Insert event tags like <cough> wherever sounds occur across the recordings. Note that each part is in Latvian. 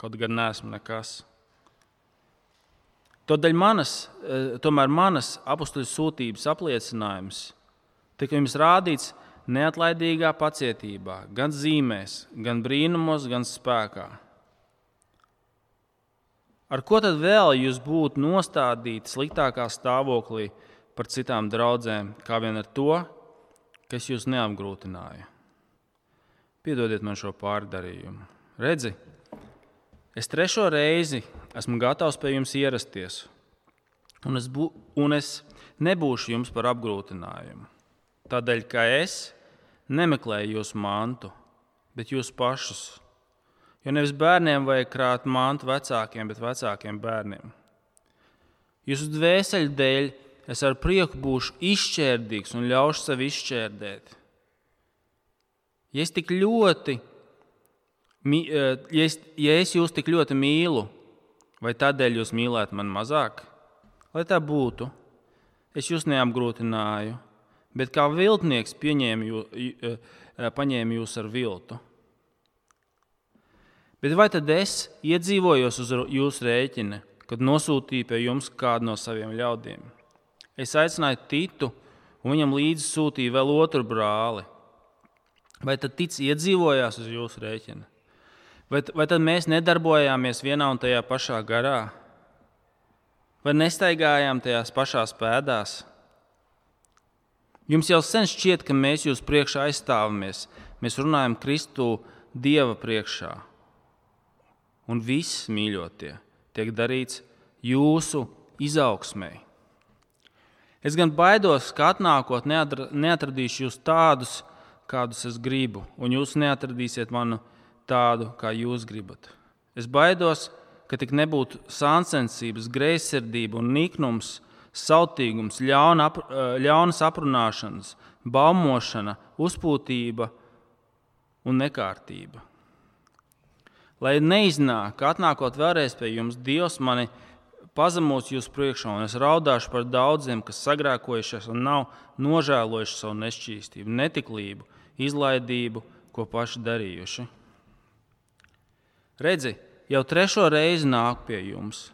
kaut gan neesmu nekas. Tādēļ manas, eh, tomēr manas apakstuļu sūtības apliecinājums tika jums rādīts neatlaidīgā pacietībā, gan zīmēs, gan brīnumos, gan spēkā. Ar ko tad vēl jūs būtu nostādīti sliktākā stāvoklī par citām draudzēm, kā vien ar to, kas jūs neapgrūtināja? Piedodiet man šo pārdarījumu. Redzi, es trešo reizi esmu gatavs pie jums ierasties, un es, bū, un es nebūšu jums par apgrūtinājumu. Tādēļ, ka es nemeklēju jūsu mantu, bet jūs pašus. Jo nevis bērniem vajag krāt mantu vecākiem, bet vecākiem bērniem. Jūsu dvēseli dēļ es ar prieku būšu izšķērdīgs un ļaušu sev izšķērdēt. Ja es tik ļoti, eh, ja es, ja es jūs tik ļoti mīlu, vai tādēļ jūs mīlētu mani mazāk? Lai tā būtu, es jūs neapgrūtināju, bet kā viltnieks pieņēmu jū, eh, paņēmu jūs ar viltu. Bet vai tad es iedzīvojos uz jūsu rēķina, kad nosūtīju pie jums kādu no saviem ļaudīm? Es aicināju Titu, un viņam līdzi sūtīju vēl otru brāli Vai tad tic iedzīvojās uz jūsu rēķina? Vai, vai tad mēs nedarbojāmies vienā un tajā pašā garā? Vai nestaigājām tajās pašās pēdās? Jums jau sen šķiet, ka mēs jūs priekšā aizstāvamies. Mēs runājam Kristu Dieva priekšā. Un viss mīļotie tiek darīts jūsu izaugsmē. Es gan baidos, ka atnākot neatradīšu jūs tādus, kādus es gribu, un jūs neatradīsiet manu tādu, kā jūs gribat. Es baidos, ka tik nebūtu sāncensības, greizsirdība un niknums, sautīgums, ļauna, ap, eh, ļaunas aprunāšanas, baumošana, uzpūtība un nekārtība. Lai neiznāk, ka atnākot vēlreiz pie jums, Dievs mani pazemos jūs priekšā, un es raudāšu par daudziem, kas sagrēkojušies un nav nožēlojuši savu nešķīstību, netiklību, izlaidību, ko paši darījuši. Redzi, jau trešo reizi nāk pie jums.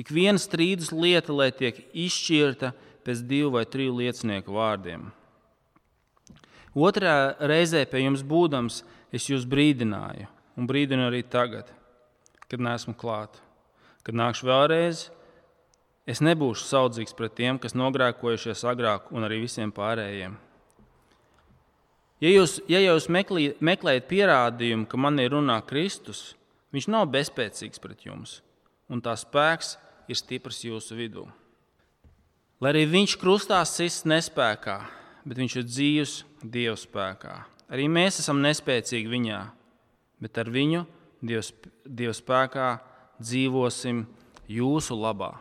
Ik viena strīdus lieta, lai tiek izšķirta pēc divu vai triju liecinieku vārdiem. Otrā reizē pie jums būdams, es jūs brīdināju, un brīdinu arī tagad, kad neesmu klāt. Kad nākšu vēlreiz, es nebūšu saudzīgs pret tiem, kas nogrēkojušies agrāk, un arī visiem pārējiem. Ja jūs, ja jūs meklī, meklējat pierādījumu, ka man ir runā Kristus, viņš nav bezspēcīgs pret jums, un tā spēks ir stiprs jūsu vidū. Lai arī viņš krustā sist nespējā, bet viņš ir dzīves Dieva spēkā. Arī mēs esam nespēcīgi viņā, bet ar viņu Dievs, Dieva spēkā dzīvosim jūsu labā.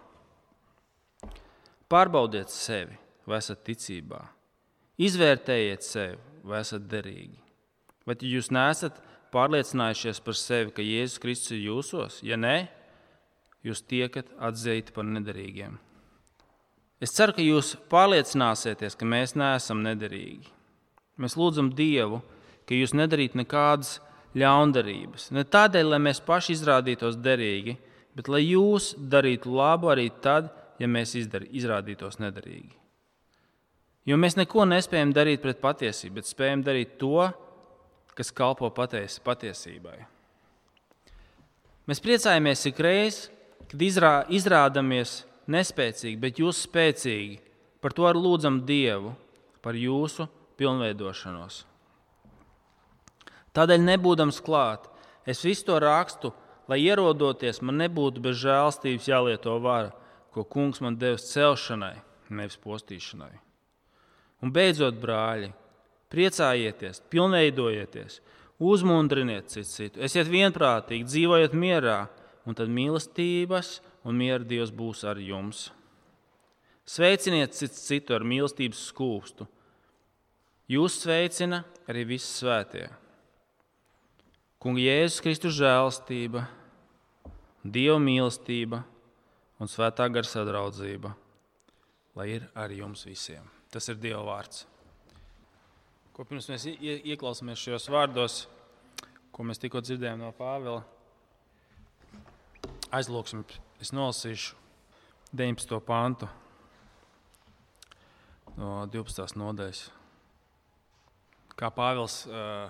Pārbaudiet sevi, vai esat ticībā, izvērtējiet sevi, vai esat derīgi? Vai jūs neesat pārliecinājušies par sevi, ka Jēzus Kristus ir jūsos? Ja nē, jūs tiekat atzīti par nederīgiem. Es ceru, ka jūs pārliecināsieties, ka mēs neesam nederīgi. Mēs lūdzam Dievu, ka jūs nedarītu nekādas ļaundarības. Ne tādēļ, lai mēs paši izrādītos derīgi, bet lai jūs darītu labu arī tad, ja mēs izdar, izrādītos nederīgi. Jo mēs neko nespējam darīt pret patiesību, bet spējam darīt to, kas kalpo patiesi, patiesībai. Mēs priecājamies ik reiz, kad izrā, izrādamies nespēcīgi, bet jūs spēcīgi. Par to arī lūdzam Dievu, par jūsu pilnveidošanos. Tādēļ, nebūdams klāt, es visu to rakstu, lai ierodoties, man nebūtu bez žēlstības jālieto vara, ko kungs man devis celšanai, nevis postīšanai. Un beidzot, brāļi, priecājieties, pilnveidojieties, uzmundriniet citu citu, esiet vienprātīgi, dzīvojiet mierā, un tad mīlestības un miera Dievs būs ar jums. Sveiciniet citu citu ar mīlestības skūpstu. Jūs sveicina arī visi svētie. Kunga Jēzus Kristus žēlstība, Dieva mīlestība un svētā gara sadraudzība, lai ir ar jums visiem. Tas ir Dieva vārds. Ko pirms mēs ieklausāmies šajos vārdos, ko mēs tikko dzirdējām no Pāvila, aizlūksim, es nolasīšu 19. pantu no 12. nodaļas. Kā Pāvils uh,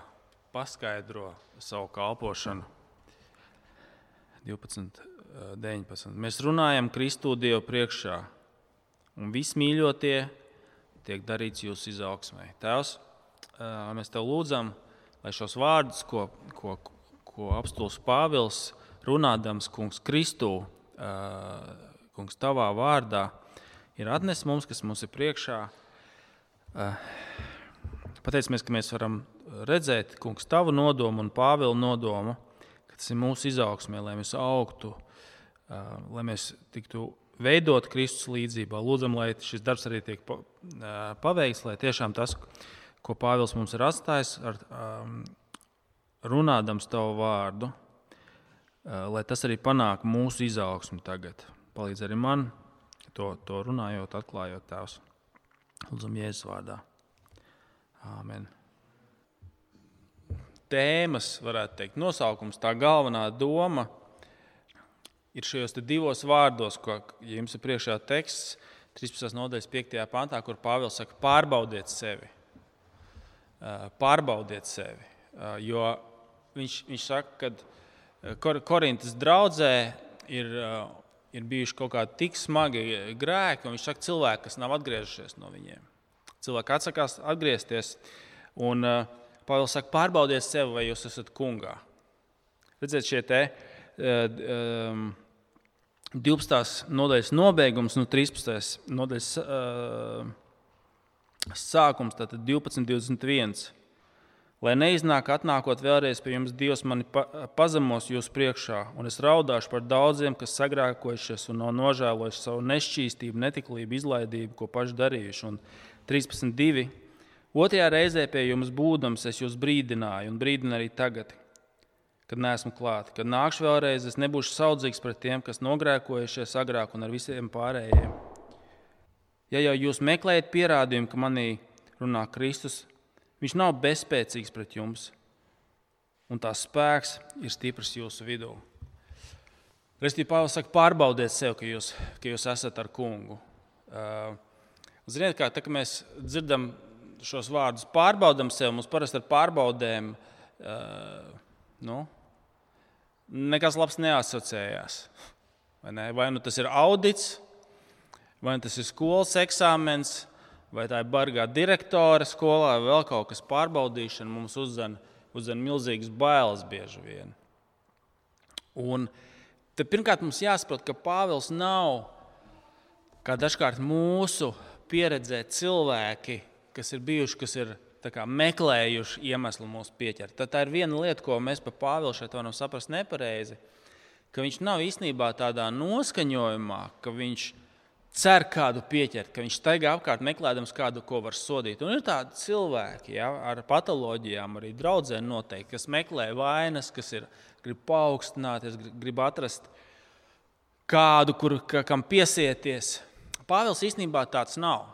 paskaidro savu kalpošanu 12, 19. Mēs runājam Kristu Dievu priekšā, un viss mīļotie tiek darīts jūsu izaugsmē. Tēvs, mēs tev lūdzam, lai šos vārdus, ko, ko, ko apstults Pāvils runādams kungs Kristu, kungs tavā vārdā, ir atnesis mums, kas mums ir priekšā. Pateicamies, ka mēs varam redzēt, kungs, tavu nodomu un Pāvila nodomu ka tas ir mūsu izaugsmē, lai mēs augtu, lai mēs tiktu veidot Kristus līdzjūtībā. Lūdzam, lai šis darbs arī tiek paveikts, lai tiešām tas, ko Pāvils mums ir atstājis, ar, runādams tavu vārdu, lai tas arī panāk mūsu izaugsmu tagad. Palīdz arī man to, to runājot, atklājot tēvs. Lūdzam, Jēzus vārdā. Āmen tēmas, varētu teikt, nosaukums, tā galvenā doma ir šajos divos vārdos, ko ja jums ir priekšā teksts, 13. nodaļas 5. pantā, kur Pāvils saka, pārbaudiet sevi. Pārbaudiet sevi. Jo viņš, viņš saka, ka Kor Korintas draudzē ir, ir bijuši kaut kādi tik smagi grēki, un viņš saka, cilvēki, kas nav atgriezušies no viņiem. Cilvēki atsakās atgriezties. Un, Pāvils saka, pārbaudiet sevi, vai jūs esat kungā. Redziet, šie te, um, 12. nodaļas nobeigums, nu 13. nodaļas uh, sākums, tātad 12, 21. Lai neiznāk, atnākot vēlreiz pie jums, Dievs mani pa, pazemos jūsu priekšā, un es raudāšu par daudziem, kas sagrēkojušies un nav nožēlojuši savu nešķīstību, netiklību, izlaidību, ko paši darījuši. Un 13.2. Otrajā reizē pie jums būdams, es jūs brīdināju, un brīdinu arī tagad, kad neesmu klāt. Kad nākšu vēlreiz, es nebūšu saudzīgs pret tiem, kas nogrēkojušies agrāk un ar visiem pārējiem. Ja jau jūs meklējat pierādījumu, ka manī runā Kristus, viņš nav bezspēcīgs pret jums, un tā spēks ir stiprs jūsu vidū. Restīvi Pāvils saka, pārbaudiet sev, ka jūs, ka jūs esat ar kungu. Uh, ziniet, kā tā, mēs dzirdam šos vārdus pārbaudām sev, mums parasti ar pārbaudēm uh, nu, nekas labs neasociējās. Vai, ne? vai nu tas ir audits, vai nu tas ir skolas eksāmens, vai tā ir bargā direktore skolā, vai vēl kaut kas pārbaudīšana, mums uzdzen, uzdzen milzīgas bailes bieži vien. Un te pirmkārt mums jāsaprot, ka Pāvils nav, kā dažkārt mūsu pieredzē cilvēki, kas ir bijuši, kas ir kā, meklējuši iemeslu mūs pieķert. Tad tā ir viena lieta, ko mēs par Pāvilu šeit varam saprast nepareizi. Ka viņš nav īstenībā tādā noskaņojumā, ka viņš cer kādu pieķert, ka viņš staigā apkārt meklējot kādu, ko var sodīt. Un ir tādi cilvēki ja, ar patoloģijām, arī draudzē noteikti, kas meklē vainas, kas ir, grib paaugstināties, grib atrast kādu, kur, kam piesieties. Pāvils īstenībā tāds nav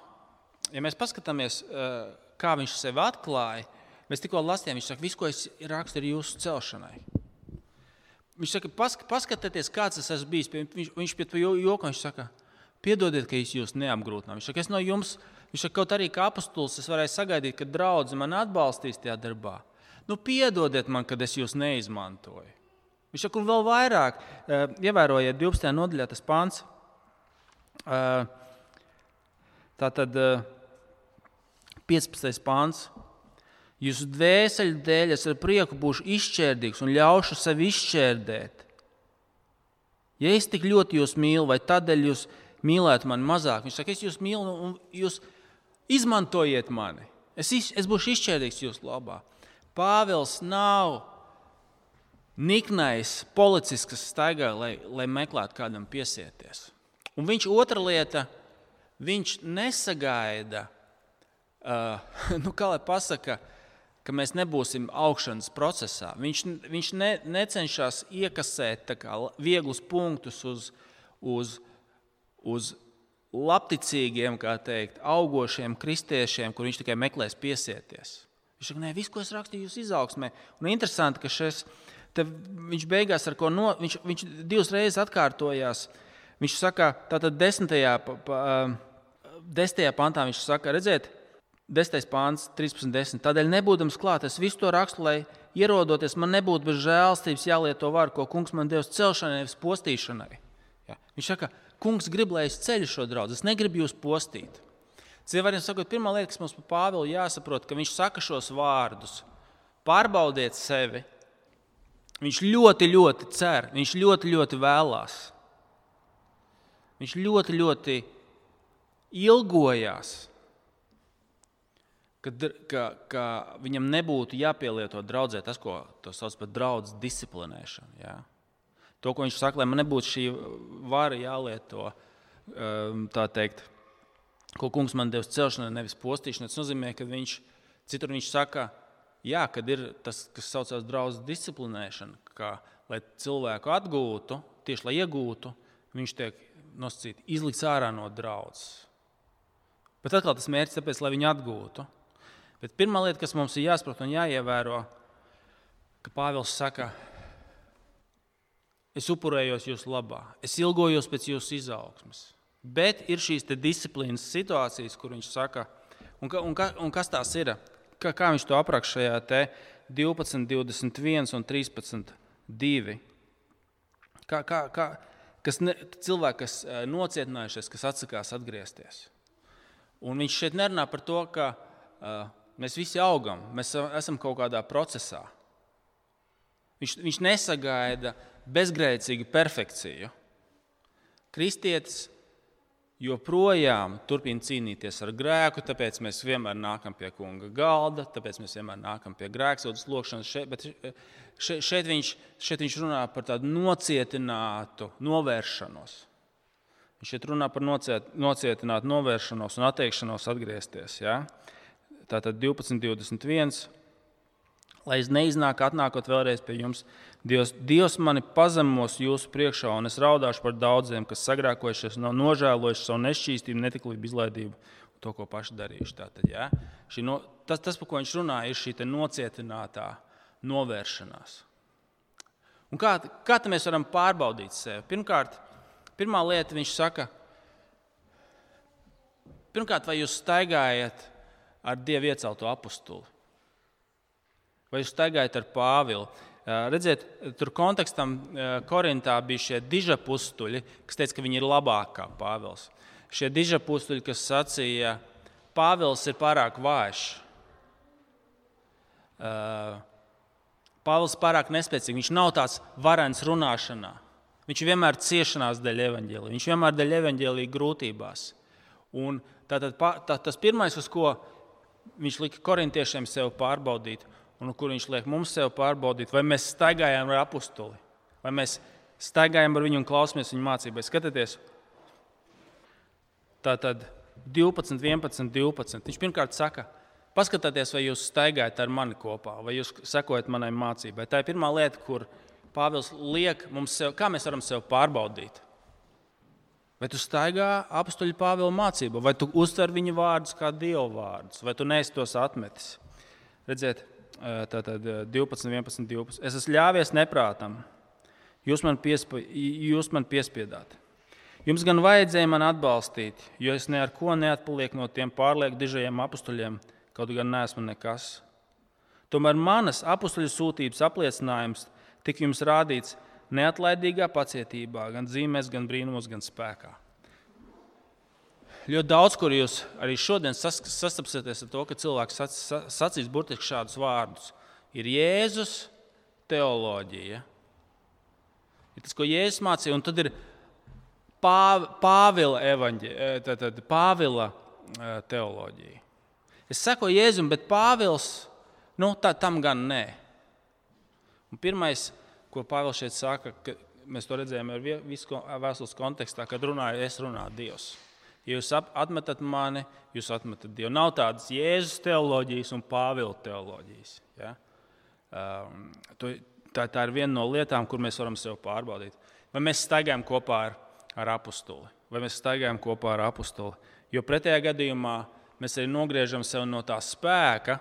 ja mēs paskatāmies, eh, kā viņš sevi atklāja, mēs tikko lasījām, viņš saka, viss, ko es rakstu, ir jūsu celšanai. Viņš saka, pask paskatieties, kāds es esmu bijis. Viņš, viņš pie tā joka, viņš saka, piedodiet, ka es jūs neapgrūtināju. Viņš saka, es no jums, viņš saka, kaut arī kā apustulis, es varēju sagaidīt, ka draugi man atbalstīs tajā darbā. Nu, piedodiet man, kad es jūs neizmantoju. Viņš saka, un vēl vairāk, eh, ievērojiet 12. nodaļā tas pāns. Eh, tā tad 15. pāns. Jūsu dvēseli dēļ es ar prieku būšu izšķērdīgs un ļaušu sev izšķērdēt. Ja es tik ļoti jūs mīlu, vai tādēļ jūs mīlētu mani mazāk, viņš saka, es jūs mīlu un jūs izmantojiet mani. Es, es būšu izšķērdīgs jūsu labā. Pāvils nav niknais policists, kas staigā, lai, lai meklētu kādam piesieties. Un viņš otra lieta, viņš nesagaida uh, <laughs> nu, kā lai pasakā, ka mēs nebūsim augšanas procesā. Viņš, viņš ne, necenšas iekasēt kā, vieglus punktus uz, uz, uz labticīgiem, kā teikt, augošiem kristiešiem, kur viņš tikai meklēs piesieties. Viņš saka, nē, viss, ko es rakstīju, jūs izaugsmē. Un interesanti, ka šis Te viņš beigās ar ko no, viņš, viņš divas reizes atkārtojās. Viņš saka, tātad desmitajā, pa, pa, desmitajā pantā viņš saka, redziet, 10. pāns, 13. Tādēļ, nebūdams klāt, es visu to rakstu, lai ierodoties, man nebūtu bez žēlstības jālieto varu, ko kungs man devis celšanai, nevis postīšanai. Ja. Viņš saka, kungs grib, lai es ceļu šo draugu, es negribu jūs postīt. Cilvēkiem sakot, pirmā lieta, kas mums par Pāvilu jāsaprot, ka viņš saka šos vārdus: pārbaudiet sevi. Viņš ļoti, ļoti cer, viņš ļoti, ļoti vēlās. Viņš ļoti, ļoti ilgojās, ka, ka, ka viņam nebūtu jāpielieto draudzē tas, ko sauc par draugu disciplinēšanu. Ja? To, ko viņš saka, lai man nebūtu šī vara jālieto, um, tā teikt, ko kungs man devis celšanai, nevis postīšanai. Tas nozīmē, ka viņš citur viņš saka, jā, kad ir tas, kas saucās draugu disciplinēšana, ka, lai cilvēku atgūtu, tieši lai iegūtu, viņš tiek nosacīti, izlikts ārā no draudzes. Bet atkal tas mērķis ir lai viņi atgūtu. Bet pirmā lieta, kas mums ir jāsaprot un jāievēro, ka Pāvils saka, es upurējos jūsu labā, es ilgojos pēc jūsu izaugsmes. Bet ir šīs disciplīnas situācijas, kur viņš saka, un, ka, un, ka, un kas tās ir? Kā, kā viņš to apraksta šajā 12, 21 un 13, 2. Kā, kā, kā, kas ne, cilvēki, kas nocietinājušies, kas atsakās atgriezties. Un viņš šeit nerunā par to, ka uh, mēs visi augam, mēs esam kaut kādā procesā. Viņš, viņš nesagaida bezgrēcīgu perfekciju. Kristietis joprojām turpina cīnīties ar grēku, tāpēc mēs vienmēr nākam pie kunga galda, tāpēc mēs vienmēr nākam pie grēksūdzes lūkšanas. Šeit, šeit, šeit, viņš, šeit viņš runā par tādu nocietinātu novēršanos. Viņš šeit runā par nociet, nocietinātu novēršanos un atteikšanos atgriezties. Ja? Tātad 12, 21 lai es neiznāku atnākot vēlreiz pie jums. Dievs, Dievs mani pazemos jūsu priekšā, un es raudāšu par daudziem, kas sagrākojušies, nav nožēlojuši savu nešķīstību, netiklību, izlaidību, to, ko paši darījuši. Tātad, ja? no, tas, tas, par ko viņš runā, ir šī nocietinātā novēršanās. Un kā, kā mēs varam pārbaudīt sevi? Pirmkārt, pirmā lieta, viņš saka, pirmkārt, vai jūs staigājat ar dievu iecelto apakstuli? Vai jūs staigājat ar Pāvilu? Redziet, tur kontekstam Korintā bija šie dižapustuļi, kas teica, ka viņi ir labāki kā Pāvils. Šie dižapustuļi, kas sacīja, Pāvils ir pārāk vājš. Pāvils ir pārāk nespēcīgs, viņš nav tāds varens runāšanā. Viņš vienmēr ir ciešanās dēļ evaņģēlī, viņš vienmēr ir dēļ evaņģēlī grūtībās. Un tātad, tā, tas pirmais, uz ko viņš lika korintiešiem sev pārbaudīt, un kur viņš liek mums sev pārbaudīt, vai mēs staigājam ar apakstuli, vai mēs staigājam ar viņu un klausāmies viņa mācībai. Skatieties, tā tad 12, 11, 12. Viņš pirmkārt saka, paskatieties, vai jūs staigājat ar mani kopā, vai jūs sekojat manai mācībai. Tā ir pirmā lieta, kur Pāvils liek mums, sev, kā mēs varam sevi pārbaudīt. Vai tu staigā apstuļu Pāvila mācību, vai tu uztver viņa vārdus kā dievu vārdus, vai tu neesi tos atmetis? Redziet, Tātad 12, 11, 12. Es esmu ļāvies neprātam. Jūs man, piespa, jūs man piespiedāt. Jums gan vajadzēja man atbalstīt, jo es ne ar ko neatpalieku no tiem pārlieku dižajiem apstuļiem, kaut gan neesmu nekas. Tomēr manas apstuļu sūtības apliecinājums tika jums rādīts neatlaidīgā pacietībā, gan zīmēs, gan brīnumos, gan spēkā ļoti daudz, kur jūs arī šodien sas, sastapsieties ar to, ka cilvēks sac, sacīs burtiski šādus vārdus. Ir Jēzus teoloģija. Ir tas, ko Jēzus mācīja, un tad ir Pāv, Pāvila, evaņģi, tad, tad Pāvila e, teoloģija. Es saku Jēzum, bet Pāvils nu, tā, tam gan nē. Un pirmais, ko Pāvils šeit saka, mēs to redzējām ar visu vēstules kontekstā, kad runāja, es runāju Dievs. Ja jūs atmetat mani, jūs atmetat Dievu. Nav tādas Jēzus teoloģijas un Pāvila teoloģijas. Ja? Um, tā, tā ir viena no lietām, kur mēs varam sev pārbaudīt. Vai mēs staigājam kopā ar, ar apakstuli, vai mēs staigājam kopā ar apakstuli. Jo pretējā gadījumā mēs arī nogriežam sevi no tā spēka,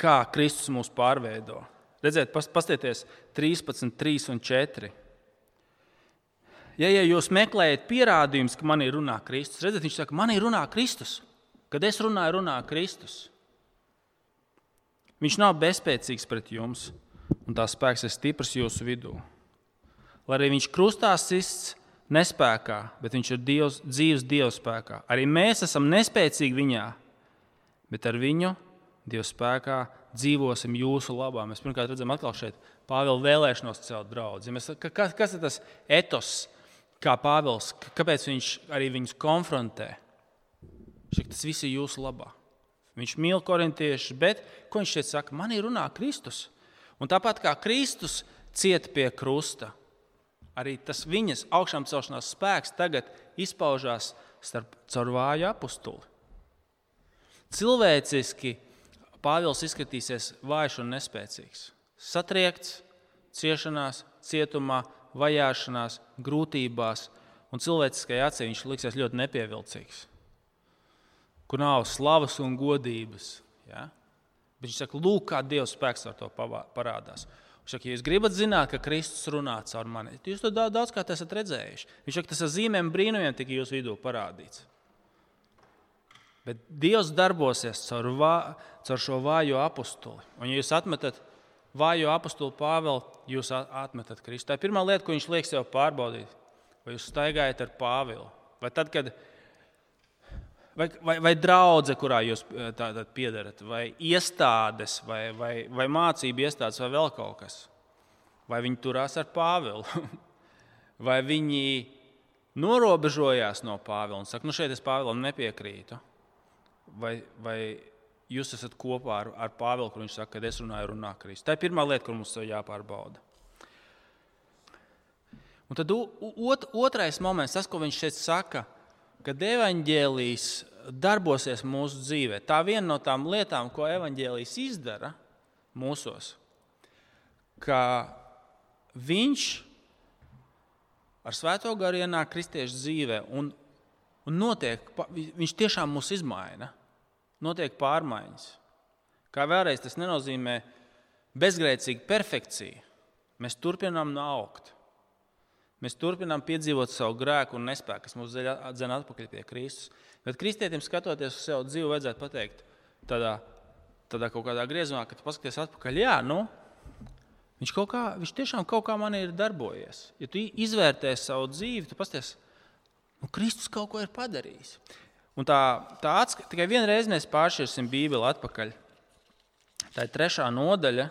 kā Kristus mūs pārveido. Redziet, pastieties 13, 3 un 4. Ja, ja jūs meklējat pierādījumus, ka man ir runā Kristus, redziet, viņš saka, man ir runā Kristus. Kad es runāju, runā Kristus. Viņš nav bezspēcīgs pret jums, un tā spēks ir stiprs jūsu vidū. Lai arī viņš krustā sists nespējā, bet viņš ir dievs, dzīves Dieva spēkā. Arī mēs esam nespēcīgi viņā, bet ar viņu Dieva spēkā dzīvosim jūsu labā. Mēs pirmkārt redzam, atkal šeit Pāvila vēlēšanos celt draugu. Mēs, kas, kas ir tas etos, kā Pāvils, kāpēc viņš arī viņus konfrontē? Šik, tas viss ir jūsu labā. Viņš mīl korintiešus, bet ko viņš šeit saka? Man ir runā Kristus. Un tāpat kā Kristus cieta pie krusta, arī tas viņas augšām celšanās spēks tagad izpaužās starp caur vāju apustuli. Cilvēciski Pāvils izskatīsies vājš un nespēcīgs, satriekts, ciešanās, cietumā, vajāšanās, grūtībās, un cilvēciskai acī viņš liksies ļoti nepievilcīgs, kur nav slavas un godības. Ja? Bet viņš saka, lūk, kā Dieva spēks ar to parādās. Viņš saka, ja jūs gribat zināt, ka Kristus runā caur mani, tad jūs to daudz, daudz kā esat redzējuši. Viņš saka, tas ar zīmēm brīnumiem tika jūsu vidū parādīts. Bet Dievs darbosies caur, vā, caur šo vājo apakstuli. Un, ja jūs atmetat vājo apakstuli Pāvelu, jūs atmetat Kristu. Tā ir pirmā lieta, ko viņš liek sev pārbaudīt. Vai jūs staigājat ar Pāvilu? Vai tad, kad vai, vai, vai draudzene, kurā jūs eh, piedarat, vai iestādes, vai, vai, vai mācību iestādes, vai vēl kaut kas? Vai viņi turās ar Pāvilu? <laughs> vai viņi norobežojās no Pāvila un saka, nu šeit es Pāvilam nepiekrītu? Vai, vai jūs esat kopā ar, ar Pāvilu, kur viņš saka, ka es runāju, runā Kristus. Tā ir pirmā lieta, kur mums jāpārbauda. Un tad ot, otrais moments, tas, ko viņš šeit saka, kad evaņģēlijs darbosies mūsu dzīvē. Tā viena no tām lietām, ko evaņģēlijs izdara mūsos, ka viņš ar svēto garu ienāk kristiešu dzīvē un, un notiek, viņš tiešām mūs izmaina notiek pārmaiņas. Kā vēlreiz, tas nenozīmē bezgrēcīgu perfekciju. Mēs turpinām augt. Mēs turpinām piedzīvot savu grēku un nespēku, kas mūs dzen atpakaļ pie Kristus. Bet kristietim skatoties uz savu dzīvi, vajadzētu pateikt, tādā, tādā kaut kādā griezumā, kad paskaties atpakaļ, jā, nu, viņš, kā, viņš tiešām kaut kā man ir darbojies. Ja tu izvērtē savu dzīvi, tu pasties, nu, Kristus kaut ko ir padarījis. Un tā, tā atska, tikai vienreiz mēs pāršķirsim Bībeli atpakaļ. Tā ir trešā nodaļa,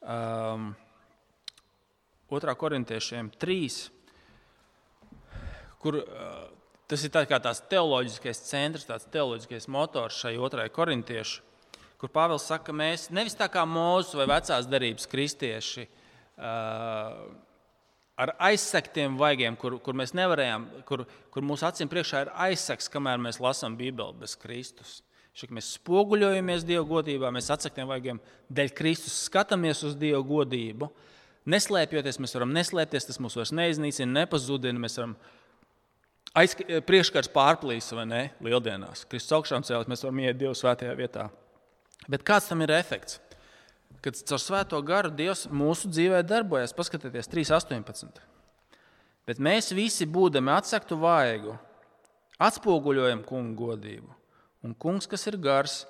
um, 2. korintiešiem 3, kur uh, tas ir tā tāds teoloģiskais centrs, tāds teoloģiskais motors šai otrajai korintiešu, kur Pāvils saka, ka mēs nevis tā kā mūsu vai vecās derības kristieši. Uh, ar aizsektiem vaigiem, kur, kur mēs nevarējām, kur, kur mūsu acīm priekšā ir aizsegts, kamēr mēs lasām Bībeli bez Kristus. Šik mēs spoguļojamies Dieva godībā, mēs atsaktiem vaigiem dēļ Kristus skatāmies uz Dieva godību. Neslēpjoties, mēs varam neslēpties, tas mūs vairs neiznīcina, nepazudina. Mēs varam aiz, priekškars pārplīst vai ne lieldienās. Kristus augšām cēlās, mēs varam iet Dieva svētajā vietā. Bet kāds tam ir efekts? Kad caur svēto garu Dievs mūsu dzīvē darbojas. Paskatieties, 3.18. Bet mēs visi, būdami atsaktu vaigu, atspoguļojam kungu godību. Un kungs, kas ir gars,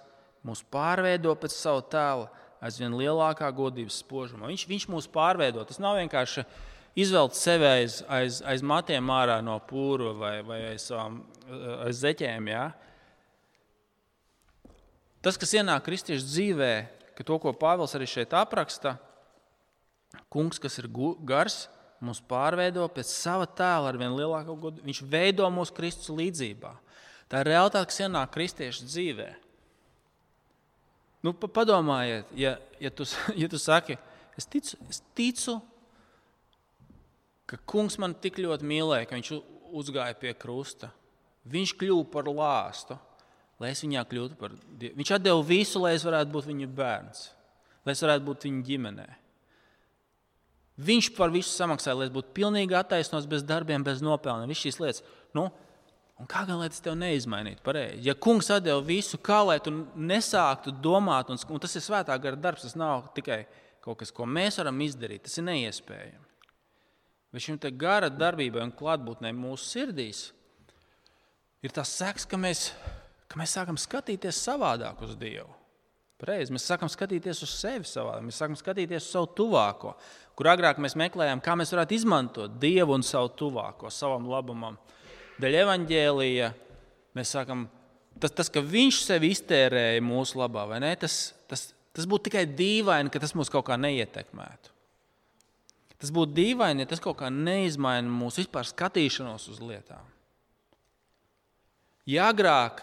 mūs pārveido pēc savu tēlu aizvien lielākā godības spožumā. Viņš, viņš mūs pārveido. Tas nav vienkārši izvelt sevi aiz, aiz, aiz matiem ārā no pūra vai, vai aiz, savām, aiz zeķēm. Ja? Tas, kas ienāk kristiešu dzīvē, ka to, ko Pāvils arī šeit apraksta, kungs, kas ir gars, mūs pārveido pēc sava tēla ar vien lielāku godu. Viņš veido mūsu Kristus līdzjūtībā. Tā ir realitāte, kas ienāk kristiešu dzīvē. Nu, padomājiet, ja, ja, tu, <laughs> ja tu saki, es ticu, es ticu, ka kungs man tik ļoti mīlēja, ka viņš uzgāja pie krusta. Viņš kļuva par lāstu lai es viņā kļūtu par Dievu. Viņš deva visu, lai es varētu būt viņa bērns, lai es varētu būt viņa ģimenē. Viņš par visu samaksāja, lai es būtu pilnīgi attaisnots, bez darbiem, bez nopelniem. Visas šīs lietas. Nu, un kā gan lai tas tev neizmainītu pareizi? Ja kungs deva visu, kā lai tu nesāktu domāt, un, un tas ir svētā gara darbs, tas nav tikai kaut kas, ko mēs varam izdarīt, tas ir neiespējami. Bet šim gara darbībai un klātbūtnē mūsu sirdīs ir tas seks, ka mēs, ka mēs sākam skatīties savādāk uz Dievu. Pareizi. Mēs sākam skatīties uz sevi savādāk, mēs sākam skatīties uz savu tuvāko, kur agrāk mēs meklējām, kā mēs varētu izmantot Dievu un savu tuvāko savam labumam. Dēļ evaņģēlīja mēs sākam, tas, tas, ka Viņš sevi iztērēja mūsu labā, vai ne? Tas, tas, tas būtu tikai dīvaini, ka tas mūs kaut kā neietekmētu. Tas būtu dīvaini, ja tas kaut kā neizmaina mūsu vispār skatīšanos uz lietām. Ja agrāk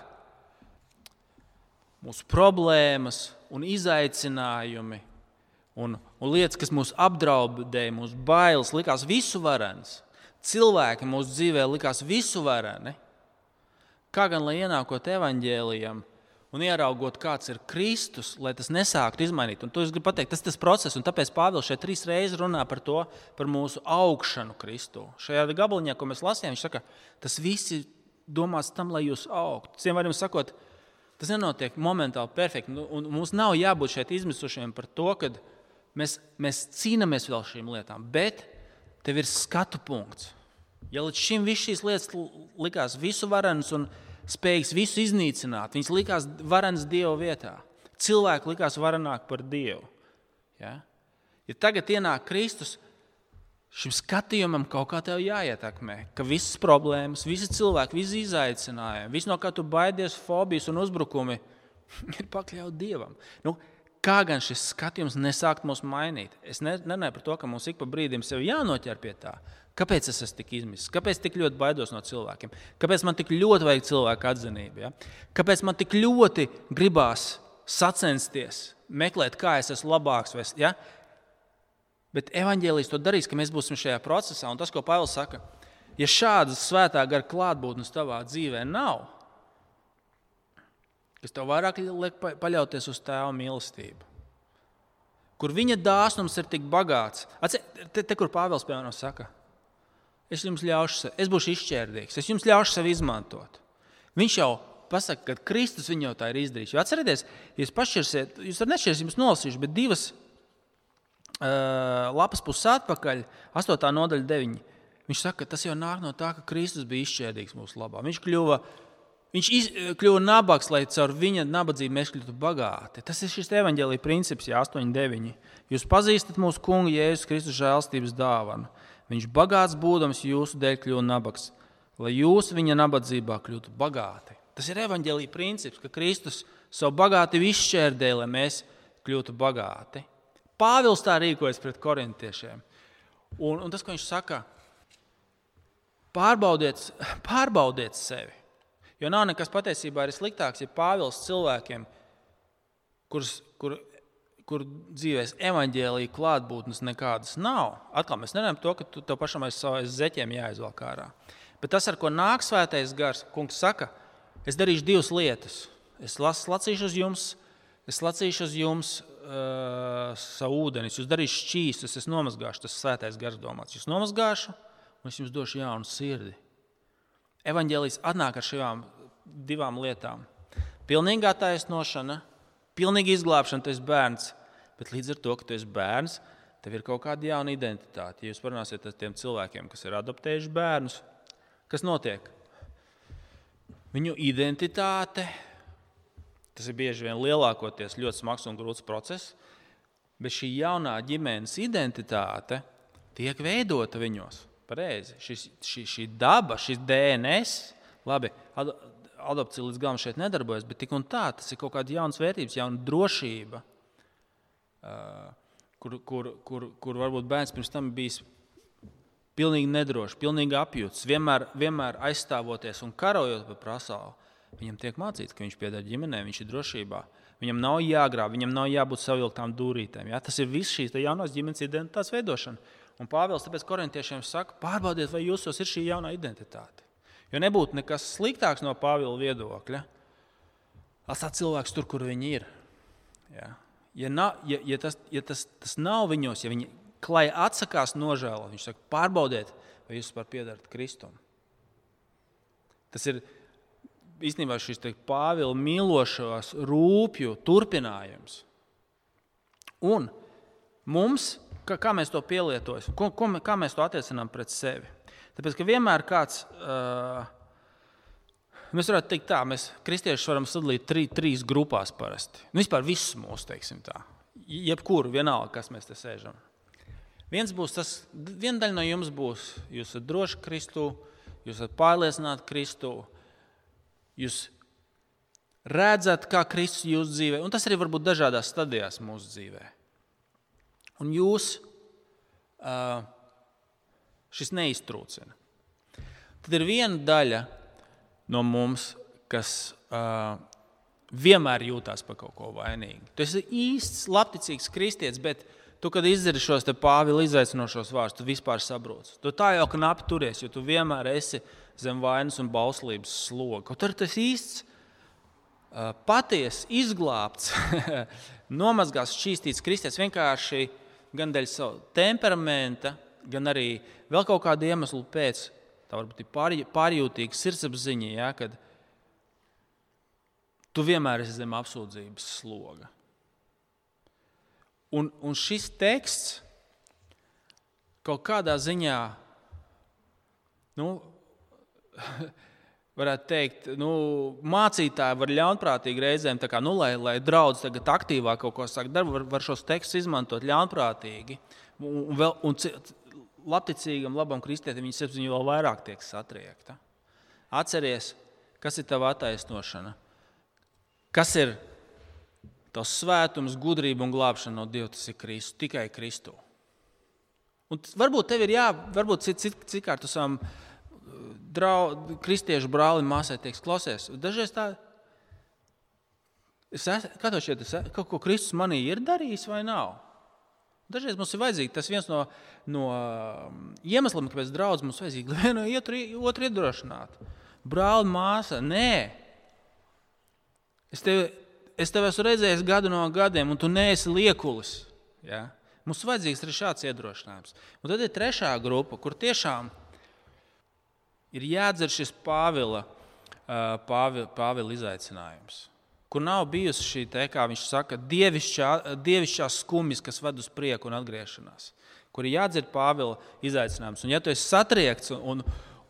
mūsu problēmas un izaicinājumi un, un lietas, kas mūs apdraudēja, mūsu bailes, likās visuvarenas, cilvēki mūsu dzīvē likās visuvareni, kā gan lai ienākot evaņģēlijam, un ieraugot, kāds ir Kristus, lai tas nesāktu izmainīt. Un to es gribu pateikt, tas ir tas process, un tāpēc Pāvils šeit trīs reizes runā par to, par mūsu augšanu Kristū. Šajā gabaliņā, ko mēs lasījām, viņš saka, tas viss ir domāts tam, lai jūs augtu. Citiem vārdiem sakot, tas nenotiek momentāli perfekti. Nu, un mums nav jābūt šeit izmisušiem par to, ka mēs, mēs cīnāmies vēl šīm lietām, bet tev ir skatu punkts. Ja līdz šim viss šīs lietas likās visu varenas un spējīgs visu iznīcināt. Viņas likās varenas Dieva vietā. Cilvēki likās varenāk par Dievu. Ja? ja tagad ienāk Kristus, šim skatījumam kaut kā tev jāietekmē, ka visas problēmas, visi cilvēki, visi izaicinājumi, viss no kā tu baidies, fobijas un uzbrukumi <laughs> ir pakļauti Dievam. Nu, kā gan šis skatījums nesākt mūs mainīt? Es nerunāju par to, ka mums ik pa brīdim sev jānoķer pie tā, Kāpēc es esmu tik izmisis? Kāpēc tik ļoti baidos no cilvēkiem? Kāpēc man tik ļoti vajag cilvēku atzinību? Ja? Kāpēc man tik ļoti gribās sacensties, meklēt, kā es esmu labāks? Ja? Bet evanģēlijas to darīs, ka mēs būsim šajā procesā. Un tas, ko Pāvils saka, ja šādas svētā gara klātbūtnes tavā dzīvē nav, kas tev vairāk liek paļauties uz tēva mīlestību, kur viņa dāsnums ir tik bagāts. Atce, te, te, kur Pāvils piemēram saka, es jums ļaušu, es būšu izšķērdīgs, es jums ļaušu sevi izmantot. Viņš jau pasaka, ka Kristus viņu tā ir izdarījis. Jo atcerieties, ja jūs pašķirsiet, jūs varat nešķirt, jums nolasīšu, bet divas lapas puses atpakaļ, 8. nodaļa, 9. Viņš saka, ka tas jau nāk no tā, ka Kristus bija izšķērdīgs mūsu labā. Viņš kļuva, viņš iz, kļuva nabaks, lai caur viņa nabadzību mēs kļūtu bagāti. Tas ir šis evaņģēlīja princips, ja 8, 9. Jūs pazīstat mūsu kungu Jēzus Kristus žēlstības dāvanu. Viņš bagāts būdams jūsu dēļ kļuva nabaks, lai jūs viņa nabadzībā kļūtu bagāti. Tas ir evaņģēlīja princips, ka Kristus savu bagātību izšķērdē, lai mēs kļūtu bagāti. Pāvils tā rīkojas pret korintiešiem. Un, un tas, ko viņš saka, pārbaudiet, pārbaudiet sevi. Jo nav nekas patiesībā arī sliktāks, ja Pāvils cilvēkiem, kurus, kur kur dzīvēs evaņģēlīja klātbūtnes nekādas nav. Atkal mēs nerunājam to, ka tu tev pašam aiz saviem zeķiem jāizvelk ārā. Bet tas, ar ko nāk svētais gars, kungs saka, es darīšu divas lietas. Es lacīšu uz jums, es lacīšu uz jums uh, savu ūdeni, jūs darīšu šķīstus, es nomazgāšu, tas svētais gars domāts. Jūs nomazgāšu, un es jums došu jaunu sirdi. Evangelijas atnāk ar šīm divām lietām. Pilnīgā taisnošana, pilnīga izglābšana, tas bērns Bet līdz ar to, ka tu esi bērns, tev ir kaut kāda jauna identitāte. Ja jūs parunāsiet ar tiem cilvēkiem, kas ir adoptējuši bērnus, kas notiek? Viņu identitāte, tas ir bieži vien lielākoties ļoti smags un grūts process, bet šī jaunā ģimenes identitāte tiek veidota viņos. Pareizi. Šis, šī, šī daba, šis DNS, labi, adopcija līdz galam šeit nedarbojas, bet tik un tā tas ir kaut kāda jauna vērtības, jauna drošība kur, kur, kur, kur varbūt bērns pirms tam bijis pilnīgi nedrošs, pilnīgi apjūts, vienmēr, vienmēr aizstāvoties un karojot par pasauli. Viņam tiek mācīts, ka viņš pieder ģimenē, viņš ir drošībā. Viņam nav jāgrāb, viņam nav jābūt savilktām dūrītēm. Ja? Tas ir viss šīs jaunās ģimenes identitātes veidošana. Un Pāvils tāpēc korintiešiem saka, pārbaudiet, vai jūsos ir šī jaunā identitāte. Jo nebūtu nekas sliktāks no Pāvila viedokļa. Atstāt cilvēkus tur, kur viņi ir. Ja? ja, na, ja, ja, tas, ja tas, tas nav viņos, ja viņi klāja atsakās nožēlot, viņš saka, pārbaudiet, vai jūs vispār piedarat Kristum. Tas ir īstenībā šis Pāvila mīlošās rūpju turpinājums. Un mums, kā, kā mēs to pielietojam, ko, ko, kā mēs to attiecinām pret sevi. Tāpēc, ka vienmēr kāds, uh, mēs varētu teikt, tā, mēs kristiešus varam sadalīt tri, trīs grupās parasti. Nu, vispār visus mūsu, teiksim tā. Jebkuru, vienalga, kas mēs te sēžam. Viens būs tas, viena daļa no jums būs, jūs esat droši Kristū, jūs esat pārliecināti Kristū, jūs redzat, kā Kristus jūsu dzīvē, un tas arī var būt dažādās stadijās mūsu dzīvē. Un jūs šis neiztrūcina. Tad ir viena daļa no mums, kas vienmēr jūtas par kaut ko vainīgu. Tas ir īsts, labticīgs kristietis, bet tu, kad izdzirdi šos pāvila izaicinošos vārdus, tu vispār saproti. Tu tā jau knapi turies, jo tu vienmēr esi zem vainas un bauslības sloga. Kaut arī tas īsts, patiesi izglābts, <laughs> nomazgāts, šķīstīts kristietis vienkārši gan dēļ sava temperamenta, gan arī vēl kaut kādu iemeslu pēc. Tā varbūt ir pārjūtīga sirdsapziņa, ja, kad tu vienmēr esi zem apsūdzības sloga. Un, un šis teksts kaut kādā ziņā, nu, <laughs> varētu teikt, nu, mācītāji var ļaunprātīgi reizēm, kā, nu, lai, lai draugs tagad aktīvāk kaut ko saka, darbu, var, var šos tekstus izmantot ļaunprātīgi. Un, vēl, un labticīgam, labam kristietim viņa sirdsapziņa vēl vairāk tiek satriekta. Atceries, kas ir tava attaisnošana, kas ir tavs svētums, gudrība un glābšana no Dieva. Tas ir Kristus, tikai Kristu. Un varbūt tev ir jā, varbūt cik, cik, cik kārt tu savam drau, kristiešu brālim, māsai teiks, klausies, dažreiz tā. Es tev šķiet, es, kaut ko Kristus manī ir darījis vai nav? Dažreiz mums ir vajadzīgs tas viens no, no um, iemesliem, kāpēc draugs mums vajadzīgs vienu otru, iedrošināt. Brāli, māsa, nē. Es tevi, es tevi esmu redzējis gadu no gadiem, un tu neesi liekulis. Ja? Mums vajadzīgs arī šāds iedrošinājums. Un tad ir trešā grupa, kur tiešām ir jādzer šis Pāvila, Pāvila, Pāvila izaicinājums kur nav bijusi šī, te, kā viņš saka, dievišķā, dievišķā skumjas, kas ved uz prieku un atgriešanās, kur ir jādzird Pāvila izaicinājums. Un, ja tu esi satriekts un,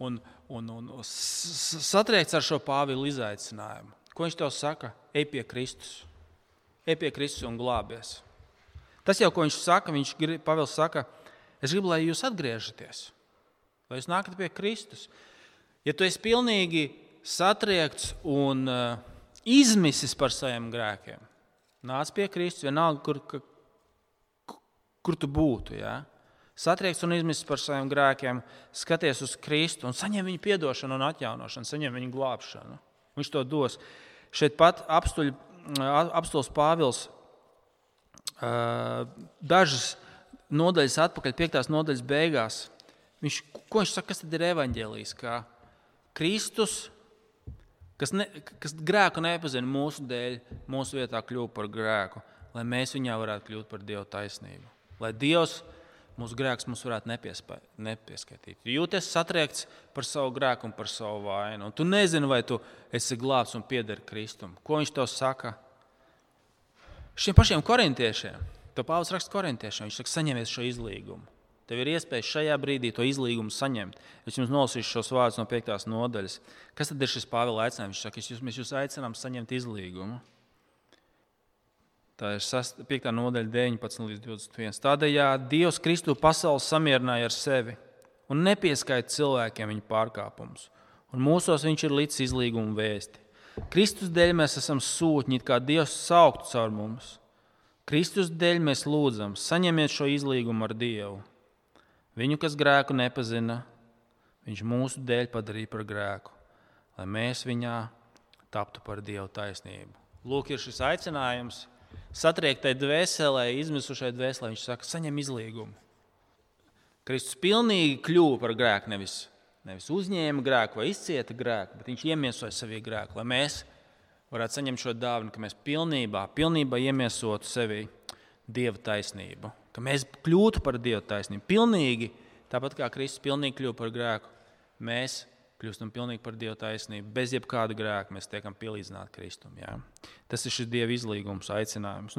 un, un, un satriekts ar šo Pāvila izaicinājumu, ko viņš tev saka? Ej pie Kristus, ej pie Kristus un glābies. Tas jau, ko viņš saka, viņš Pāvils saka, es gribu, lai jūs atgriežaties, lai jūs nākat pie Kristus. Ja tu esi pilnīgi satriekts un uh, izmisis par saviem grēkiem. Nāc pie Kristus, vienalga, kur, kur, kur tu būtu. Ja? Satriekts un izmisis par saviem grēkiem, skaties uz Kristu un saņem viņa atdošanu un atjaunošanu, saņem viņa glābšanu. Viņš to dos. Šeit pat apstuļs Pāvils dažas nodaļas atpakaļ, piektās nodaļas beigās. Viņš, ko viņš saka, kas tad ir evaņģēlijs? Kristus kas, ne, kas grēku nepazina mūsu dēļ, mūsu vietā kļuva par grēku, lai mēs viņā varētu kļūt par Dieva taisnību. Lai Dievs mūsu grēks mums varētu nepieskaitīt. Jūties satriekts par savu grēku un par savu vainu. Un tu nezini, vai tu esi glābts un pieder Kristum. Ko viņš tev saka? Šiem pašiem korintiešiem, to Pāvils raksta korintiešiem, viņš saka, saņemiet šo izlīgumu. Tev ir iespēja šajā brīdī to izlīgumu saņemt. Es jums nolasīšu šos vārdus no 5. nodaļas. Kas tad ir šis Pāvila aicinājums? Viņš saka, jūs, mēs jūs aicinām saņemt izlīgumu. Tā ir 5. nodaļa, 19 līdz 21. Tādējādi Dievs Kristu pasauli samierināja ar sevi un nepieskaita cilvēkiem viņa pārkāpumus. Un mūsos viņš ir līdz izlīguma vēsti. Kristus dēļ mēs esam sūtņi, kā Dievs sauktu caur mums. Kristus dēļ mēs lūdzam, saņemiet šo izlīgumu ar Dievu. Viņu, kas grēku nepazina, viņš mūsu dēļ padarīja par grēku, lai mēs viņā taptu par Dieva taisnību. Lūk, ir šis aicinājums satriektai dvēselē, izmisušai dvēselē. Viņš saka, saņem izlīgumu. Kristus pilnīgi kļuva par grēku, nevis, nevis uzņēma grēku vai izcieta grēku, bet viņš iemiesoja savī grēku, lai mēs varētu saņemt šo dāvanu, ka mēs pilnībā, pilnībā iemiesotu sevī Dieva taisnību ka mēs kļūtu par Dieva taisnību. Pilnīgi tāpat kā Kristus pilnīgi kļuva par grēku, mēs kļūstam pilnīgi par Dieva taisnību. Bez jebkāda grēka mēs tiekam pielīdzināti Kristum. Jā. Tas ir šis Dieva izlīgums, aicinājums. Nu,